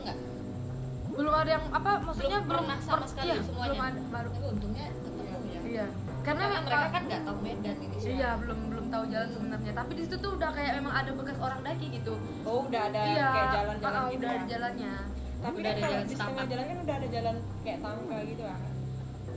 Belum ada yang apa maksudnya Belum belum, pernah sama per- sekali iya, semuanya? belum ada baru. Tapi untungnya ketemu ya. iya karena, Karena mereka kan nggak tahu Medan ini sih. iya belum belum tahu jalan sebenarnya. Tapi di situ tuh udah kayak memang ada bekas orang daki gitu. Oh udah ada iya kayak jalan-jalan ah, gitu udah ya? ada jalannya. Tapi Udah kan ada kalau jalan di setengah jalan kan udah ada jalan kayak tangga gitu kan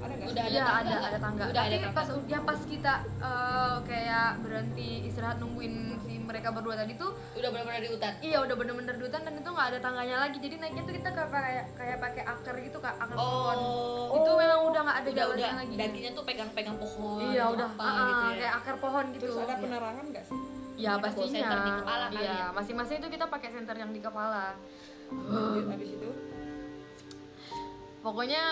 ada Udah ada tangga ada ada tangga. Udah ada tapi tangga. pas ya pas kita eh, kayak berhenti istirahat nungguin si mereka berdua tadi tuh Udah benar-benar di hutan. iya udah bener-bener di hutan dan itu nggak ada tangganya lagi. Jadi naiknya tuh kita kayak kayak kayak pakai akar gitu kak akar pohon. Oh, itu memang udah nggak ada udah jalannya udah. lagi. Dakinya tuh pegang-pegang pohon. iya udah. apa ah, gitu ya. kayak akar pohon gitu. Terus ada penerangan nggak sih? Ya Ada pastinya. senter di kepala iya ya? masing-masing itu kita pakai senter yang di kepala. Habis itu? Pokoknya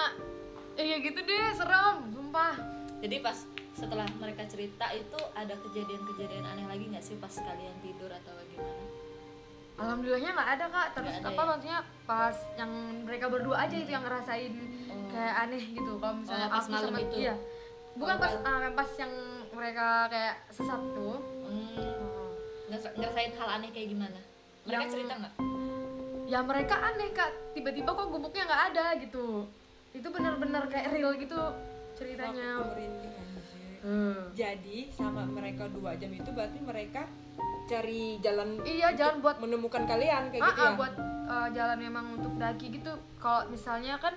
iya gitu deh serem sumpah. Jadi pas setelah mereka cerita itu ada kejadian-kejadian aneh lagi nggak sih pas kalian tidur atau gimana? alhamdulillahnya nggak ada kak terus ada apa ya? maksudnya pas yang mereka berdua aja itu yang ngerasain kayak aneh gitu kalau misalnya Oh, pas aku malam sama itu? iya bukan Oh, pas ah, pas yang mereka kayak sesat tuh Hmm, ngerasa- ngerasain hal aneh kayak gimana? Mereka Yang- cerita nggak? ya mereka aneh kak tiba-tiba kok gubuknya nggak ada gitu itu benar-benar kayak real gitu ceritanya anjir. Hmm. jadi sama mereka dua jam itu berarti mereka cari jalan iya jalan buat menemukan kalian kayak ah, gitu ah, ya buat uh, jalan memang untuk daki gitu kalau misalnya kan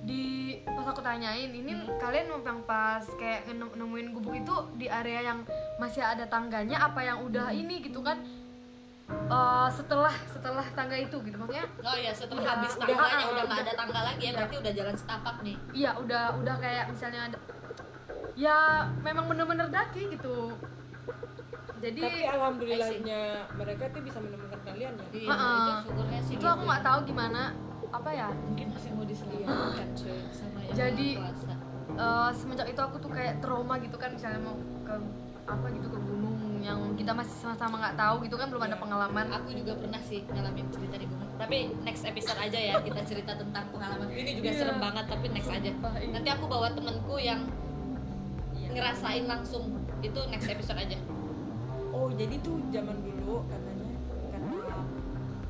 di pas aku tanyain ini Hmm. kalian memang pas kayak nemu- nemuin gubuk itu di area yang masih ada tangganya apa yang udah Hmm. ini gitu kan Uh, setelah setelah tangga itu gitu maksudnya Oh iya setelah Udah, habis udah, tangganya ah, udah nggak udah. ada tangga lagi ya berarti udah jalan setapak nih. iya udah udah kayak misalnya ada ya memang bener-bener daki gitu jadi tapi alhamdulillahnya mereka tuh bisa menemukan kalian ya Iya, Ah, ah. itu syukurnya sih. itu gitu aku ya. nggak tahu gimana apa ya Mungkin masih mau diselamatkan cuy sama yang Jadi-. Eh, semenjak itu aku tuh kayak trauma gitu kan misalnya mau ke apa gitu ke gunung yang kita masih sama-sama nggak tahu gitu kan belum ada Iya. pengalaman aku juga pernah sih ngalamin cerita di gunung tapi next episode aja ya kita cerita tentang pengalaman ini juga Iya. serem banget tapi next aja iya. nanti aku bawa temenku yang ngerasain langsung. Itu next episode aja. Oh jadi tuh zaman dulu katanya kata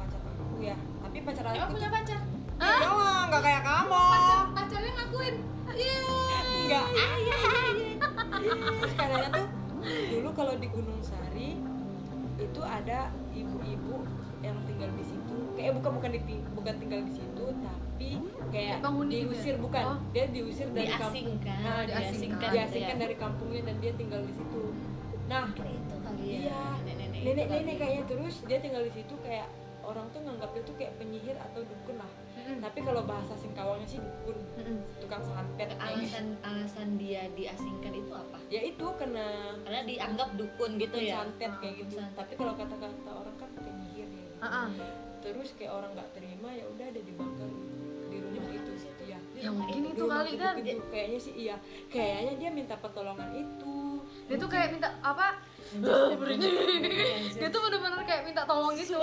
pacar aku ya. Tapi pacar aku emang punya tuh pacar Jangan, nggak kayak kamu. pacarnya ngakuin? Enggak. Terus katanya tuh dulu kalau di Gunung Sari itu ada ibu-ibu yang tinggal di situ. Kayak bukan bukan di bukan tinggal di situ, tapi kayak Penghuni gitu ya? diusir bukan. Oh. Dia diusir dari kampung. diasingkan Nah, diasingkan. diasingkan gitu ya. dari kampungnya dan dia tinggal di situ. Nah, Mungkin itu kali ya Iya. nenek-nenek nenek-nenek kali. kayaknya terus dia tinggal di situ kayak orang tuh nganggap dia tuh kayak penyihir atau dukun lah. Mm-mm. Tapi kalau bahasa Singkawangnya sih dukun, Mm-mm. tukang santet. kayak alasan alasan dia diasingkan itu apa Ya itu karena karena dianggap dukun gitu dukun ya santet kayak Ah, gitu santet. tapi kalau kata-kata orang kan penyihir ya ah. terus kayak orang nggak terima ya udah ada di situ ya mungkin di itu kali kan. kayaknya sih iya. Kayaknya dia minta pertolongan itu. Dia tuh kayak minta apa? Dia tuh bener-bener kayak minta tolong gitu.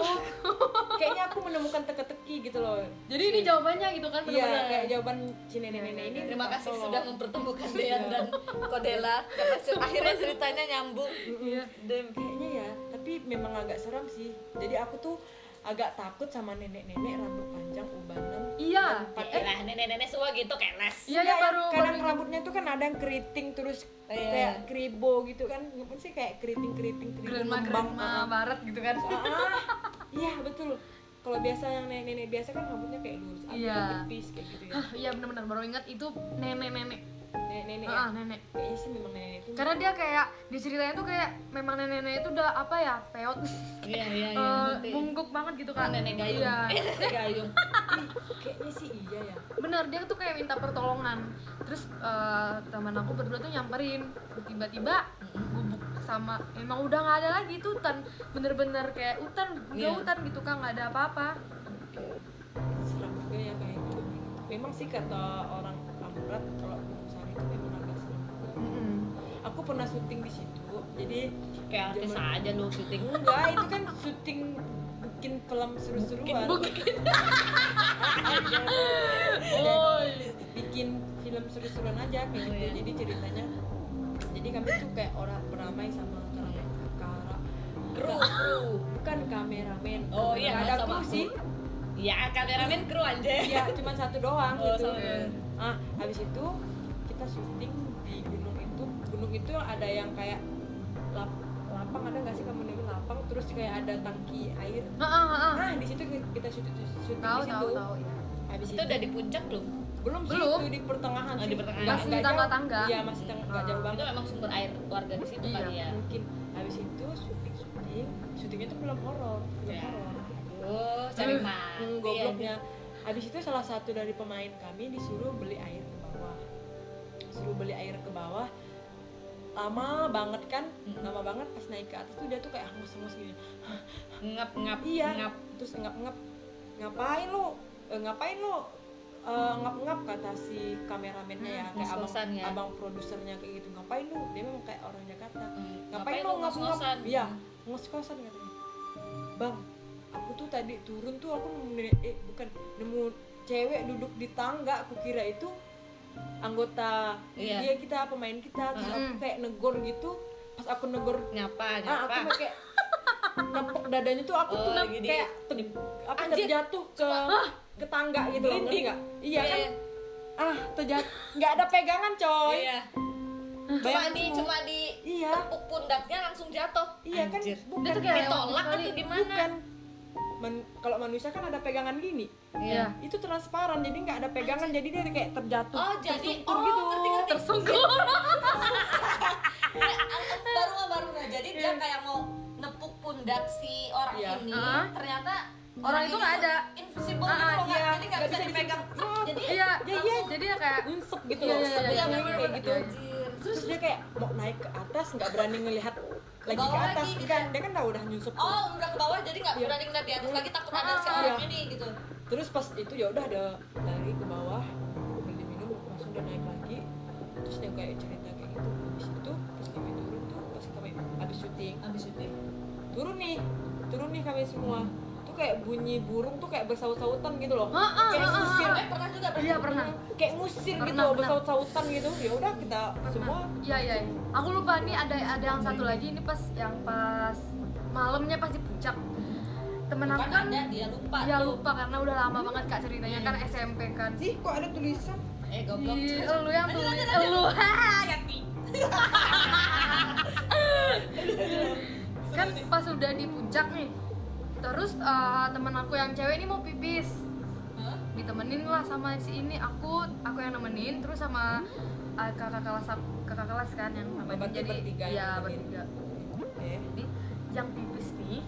Kayaknya aku menemukan teka-teki gitu loh. Jadi ini jawabannya gitu kan iya bener-bener. kayak jawaban si nenek-nenek ini Terima kasih tolong. sudah mempertemukan Dean dan Kodela. Akhirnya ceritanya nyambung. iya. Kayaknya ya tapi memang agak seram sih. Jadi aku tuh agak takut sama nenek-nenek rambut panjang ubanan iya. Eh lah nenek-nenek semua gitu keles. iya Iya, ya baru kadang baru rambutnya tuh kan ada yang keriting terus Iya. kayak kribo gitu kan. Ngapain sih kayak keriting keriting kribo grandma Ah, barat gitu kan. Ah, iya betul. Kalau biasa yang nenek-nenek biasa kan rambutnya kayak lurus Iya. kan tipis kayak gitu ya. Iya bener-bener baru ingat itu nenek-nenek nenek-nenek ah ya? Nenek. Kayaknya sih memang nenek itu. Karena dia kayak di ceritanya tuh kayak memang nenek-nenek itu udah apa ya peot. Iya iya iya. (laughs) eh, mungguk banget gitu kan Nenek gayung. iya. (laughs) Nenek gayung. Kayaknya sih iya ya. Bener dia tuh kayak minta pertolongan. Terus eh, teman aku berdua tuh nyamperin. Tiba-tiba gubuk sama emang udah nggak ada lagi tuh hutan. Bener-bener kayak hutan udah Iya. hutan gitu kan nggak ada apa-apa. Seram juga ya kayak gitu. Memang sih kata orang Amrat kalau Aku pernah syuting di situ jadi Kayak artis Zaman- aja lu syuting. enggak itu kan syuting bikin film seru-seruan oh (laughs) bikin film seru-seruan aja kayak gitu iya. jadi ceritanya jadi kami tuh kayak orang beramai sama kamera Kru, kru. bukan kameramen Oh iya, ada kru sih Ya kameramen kru aja. iya cuma satu doang Oh, gitu sama. ah habis itu kita syuting di gunung itu gunung itu ada yang kayak lap, lapang ada nggak sih kamu nemuin lapang terus kayak ada tangki air Heeh, heeh. nah di situ kita syuting syuting tahu di situ tahu tahu ya habis Itu udah di puncak belum? belum sih Belum. itu di pertengahan Oh, sih di pertengahan. Masih nggak jauh. tangga-tangga. iya masih tangga nggak jauh Itu banget memang sumber air warga di situ Iya. kali ya. mungkin habis itu syuting syuting syutingnya itu film horor film Ya. horor Oh, cari Hmm, mati. Hmm, gobloknya habis itu salah satu dari pemain kami disuruh beli air ke bawah suruh beli air ke bawah lama banget kan? Hmm. lama banget pas naik ke atas tuh dia tuh kayak hangus-hangus gini. Ngap ngap iya ngap. terus ngap-ngap ngapain lu? Eh, ngapain lu Eh, ngap-ngap kata si kameramennya ya Hmm, kayak abang ya. abang produsernya kayak gitu. Ngapain lu? Dia memang kayak orang Jakarta. Hmm, ngapain lu ngap-ngap iya ngos-ngosan katanya. Bang aku tuh tadi turun tuh aku nemu eh bukan nemu cewek duduk di tangga aku kira itu anggota Iya. dia kita pemain kita terus aku Mm. kayak negor gitu pas aku negor Nyapa, ah nyapa. aku kayak nepok dadanya tuh aku tuh Oh, nep- gini. kayak ter- apa terjatuh ke ke tangga gitu loh ngerti nggak iya kan Iya. ah terjatuh nggak ada pegangan coy Iya. Cuma di cuma di iya tepuk pundaknya langsung jatuh. iya kan Anjir. bukan Dia tuh kayak Ditolak atau gimana? bukan Men- kalau manusia kan ada pegangan gini Iya. itu transparan jadi nggak ada pegangan jadi dia kayak terjatuh Oh, jadi tersungkur oh, gitu ngerti ngerti. tersungkur Ya, (laughs) baru baru nah. Jadi dia kayak mau nepuk pundak si orang Iya. ini, Ah. ternyata Orang itu nggak ada. Invisible Ah, gitu iya. jadi nggak bisa bisa dipegang. Jadi iya Iya, iya. jadi ya kayak nyunsep gitu Iya, loh iya, iya, iya, kayak gitu. Terus dia kayak mau naik ke atas nggak berani ngelihat lagi ke bawah atas lagi, kan dia kan udah udah nyunsep tuh. Oh, udah ke bawah jadi nggak Iya. berani ngeliat di atas lagi takut ada si Ah, orang iya. ini gitu. terus pas itu ya udah ada lari ke bawah beli minum langsung udah naik lagi terus dia kayak cerita kayak gitu habis itu pas kami turun tuh pas kami habis syuting Habis itu. turun nih turun nih kami semua kayak bunyi burung tuh kayak bersaut-sautan gitu loh Ah, ah, kayak ah, ah, ngusir Eh, pernah juga berarti? iya pernah kayak ngusir gitu Pernah, loh pernah. bersaut-sautan gitu ya udah kita semua Iya iya. Aku lupa nih ada ada yang satu lagi ini pas yang pas malamnya pas di puncak. Temen aku kan ada, dia lupa ya tuh. lupa karena udah lama banget kak ceritanya kan SMP kan. ih kok ada tulisan Eh, goblok. Ih, lu yang tulis, lu ha, (laughs) Yati. kan pas udah di puncak nih, terus eh, temen aku yang cewek ini mau pipis, ditemenin lah sama si ini aku aku yang nemenin terus sama eh, kakak kelas kakak kelas kan yang namanya jadi bertiga ya bertiga. eh Jadi yang pipis nih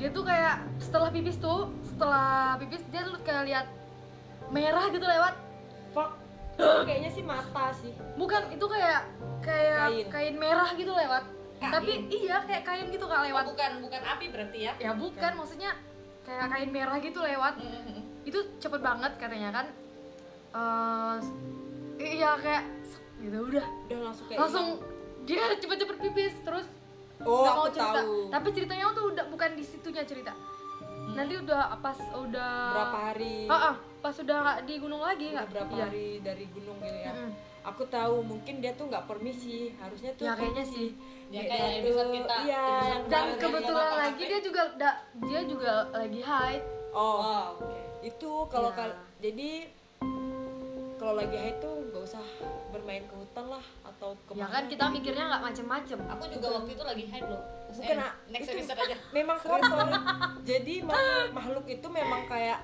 dia tuh kayak setelah pipis tuh setelah pipis dia tuh kayak lihat merah gitu lewat. Fuck. (gasps) Kayaknya sih mata sih. Bukan itu kayak kayak Kain. kain, merah gitu lewat Kain. tapi iya kayak kain gitu kak Oh, lewat bukan bukan api berarti ya? ya bukan maksudnya kayak kain merah gitu lewat. (laughs) Itu cepet banget katanya kan. Eh, udah kayak gitu udah. Udah langsung kayak langsung dia cepet-cepet pipis terus oh mau cerita. tahu. Tapi ceritanya tuh udah bukan di situnya cerita. Nanti udah pas udah berapa hari? Ah, ah, pas udah nggak di gunung lagi udah nggak berapa iya. hari dari gunung gitu ya? Mm-mm. Aku tahu mungkin dia tuh nggak permisi harusnya tuh Ya, kayaknya permisi. Ya, Dia kayak tuh- episode kita, iya dan kebetulan lagi dia juga da, dia juga lagi hide. Oh oh oke. itu kalau kal- jadi kalau lagi haid tuh gak usah bermain ke hutan lah atau ya ke mana kan kita mikirnya nggak macem-macem. Aku juga waktu itu lagi hide loh. Bukan, Eh, ah, next itu- episode aja. (laughs) memang kotor. Jadi ma- makhluk itu memang kayak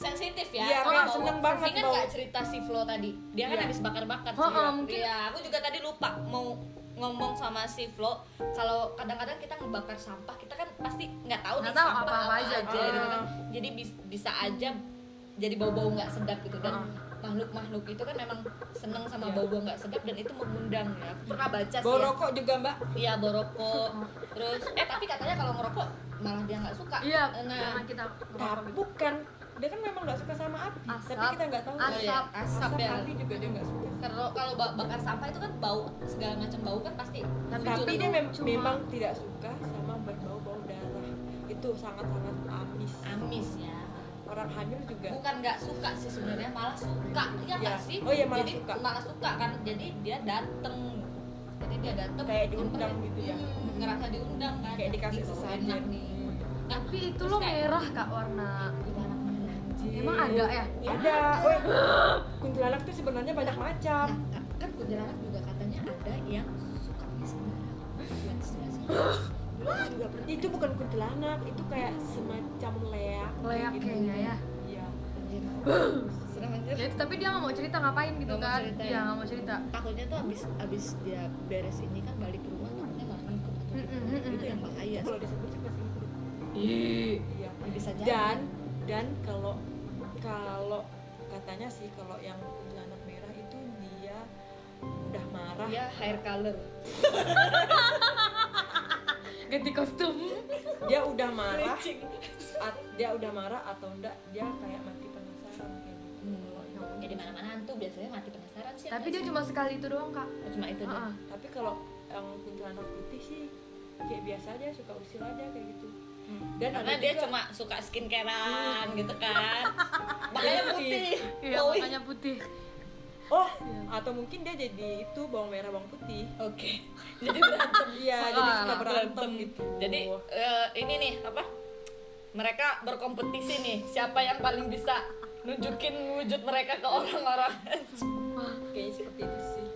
sensitif ya Iya, bau. seneng banget Ingat bau. nggak cerita si Flo tadi dia kan Iya. habis bakar-bakar Oh, oh, mungkin. Iya, aku juga tadi lupa mau ngomong sama si Flo kalau kadang-kadang kita ngebakar sampah kita kan pasti nggak tahu Nggak nih tahu sampah apa-apa apa, aja, aja, ah. gitu kan jadi bis- bisa aja jadi bau-bau nggak sedap gitu dan makhluk-makhluk itu kan memang seneng sama Iya. bau-bau nggak sedap dan itu mengundang ya aku pernah baca sih ya. rokok juga mbak Iya borokok terus eh tapi katanya kalau ngerokok malah dia nggak suka iya nah kita ngerokok gitu. bukan dia kan memang nggak suka sama api Asap. tapi kita nggak tahu Asap. oh ya, asap, ya api juga dia nggak suka kalau kalau ba- bakar sampah itu kan bau segala macam bau kan pasti Tapi tapi dia mem- Cuma- memang tidak suka sama berbau-bau darah itu sangat-sangat amis amis ya orang hamil juga bukan nggak suka sih sebenarnya malah suka iya nggak Iya. sih Oh iya, malah jadi suka. malah suka kan jadi dia dateng jadi dia dateng Kayak diundang gitu ya. Hmm, ngerasa diundang kan Kayak dikasih sesajen. nih tapi itu Terus lo kayak- merah kak warna merah. Emang ada ya? Ada. Oh, kuntilanak tuh sebenarnya banyak macam. Nah, kan- kan kuntilanak juga katanya ada yang suka sembarang juga pernah itu bukan kuntilanak itu kayak semacam leak. Leak gitu. kayaknya ya. iya. Serem anjir. Ya, tapi dia nggak mau cerita ngapain gitu mau kan? cerita iya ya. nggak mau cerita. Takutnya tuh abis abis dia beres ini kan balik ke rumah takutnya malah ngikut itu yang bahaya kalau disebut sih iya Ya, bisa jadi. Dan dan kalau kalau katanya sih kalau yang kuntilanak merah itu dia udah marah. Dia hair color. (laughs) Ganti kostum. Dia udah marah at- dia udah marah atau enggak dia kayak mati penasaran kayak gitu. Hmm. jadi mana-mana hantu biasanya mati penasaran sih tapi dia cuma sekali itu doang kak. Oh, cuma itu doang. Tapi kalau yang kuntilanak putih sih kayak biasa aja suka usil aja kayak gitu dan karena ada dia juga- cuma suka skincarean gitu kan. (laughs) Makanya putih. iya makanya putih. Oh atau mungkin dia jadi itu bawang merah bawang putih. Oke. (laughs) Jadi berantem. Iya jadi suka berantem gitu. Jadi eh, ini nih apa? Mereka berkompetisi nih. Siapa yang paling bisa nunjukin wujud mereka ke orang-orang? Kayaknya seperti itu sih.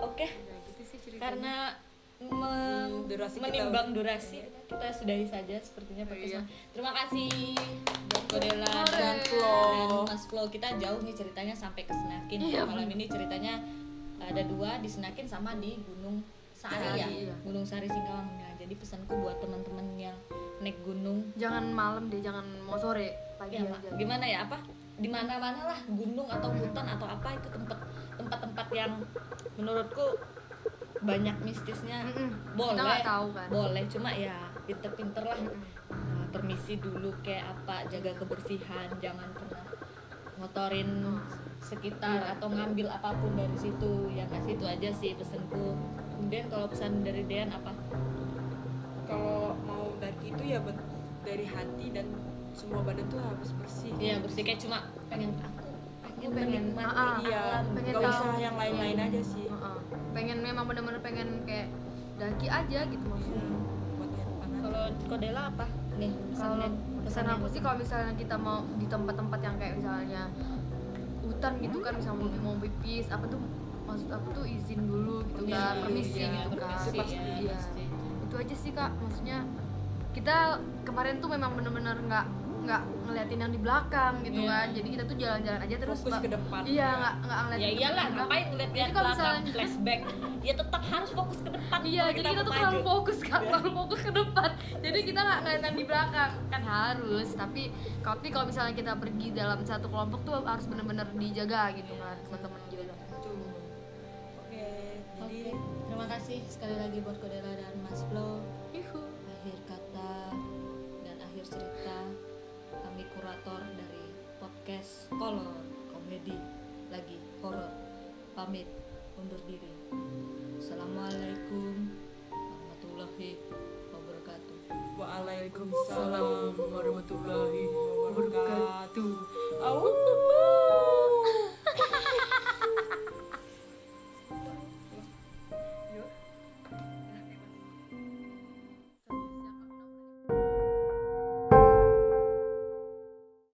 Oke. Ya gitu sih karena meng- durasi kita- menimbang durasi kita sudahi saja sepertinya podcast Iya. terima kasih buat Kodela dan, Flo. dan Mas Flo kita jauh nih ceritanya sampai ke Senakin. Iya, malam ini ceritanya ada dua di Senakin sama di Gunung Sari ya? Iya. Gunung Sari Singkawang. Nah jadi pesanku buat teman-teman yang naik gunung. Jangan malam deh jangan mau sore pagi ya, aja. gimana ya apa? Di mana mana lah gunung atau hutan atau apa itu tempat tempat-tempat yang menurutku banyak mistisnya. Mm-mm. boleh kita nggak tahu kan boleh cuma ya pinter-pinter lah. Mm-mm. Nah, permisi dulu kayak apa jaga kebersihan jangan pernah ngotorin sekitar atau ngambil apa pun dari situ. Ya kasih itu aja sih pesanku. Kemudian kalau pesan dari Dean apa? Kalau mau daki itu ya ben- dari hati dan semua badan tuh harus bersih. Ya bersih. Kayak cuma pengen aku pengen, pengen, menikmati ah, ah, iya pengen nggak tahu. usah yang lain-lain aja Heeh. Pengen memang bener-bener pengen kayak daki aja gitu maksudnya. Hmm, kalau Kodela apa? Nih kalau pesan aku sih kalau misalnya kita mau di tempat-tempat yang kayak misalnya hutan gitu kan bisa mau mau pipis apa tuh maksud aku tuh izin dulu gitu Permisi kan dulu, permisi iya, gitu kan. permisi, Pasti, ya, iya. pasti. itu aja sih kak maksudnya kita kemarin tuh memang bener-bener nggak nggak ngeliatin yang di belakang gitu Iya. kan jadi kita tuh jalan-jalan aja terus fokus ke depan iya nggak nggak ngeliatin ya iyalah belakang. ngapain ngeliat Jadi lihat kalau belakang misalnya- flashback ya tetap harus fokus ke depan Iya, jadi kita mau tuh terlalu fokus kan, terlalu fokus ke depan. Jadi kita nggak ngeliatin di belakang, kan harus. Tapi tapi kalau misalnya kita pergi dalam satu kelompok tuh harus benar-benar dijaga gitu kan, teman-teman juga. Oke jadi Oke, terima kasih sekali lagi buat Kodela dan Mas Flo. Podcast Kolor Komedi lagi horor pamit undur diri. Assalamualaikum warahmatullahi wabarakatuh. Waalaikumsalam warahmatullahi wabarakatuh. Au.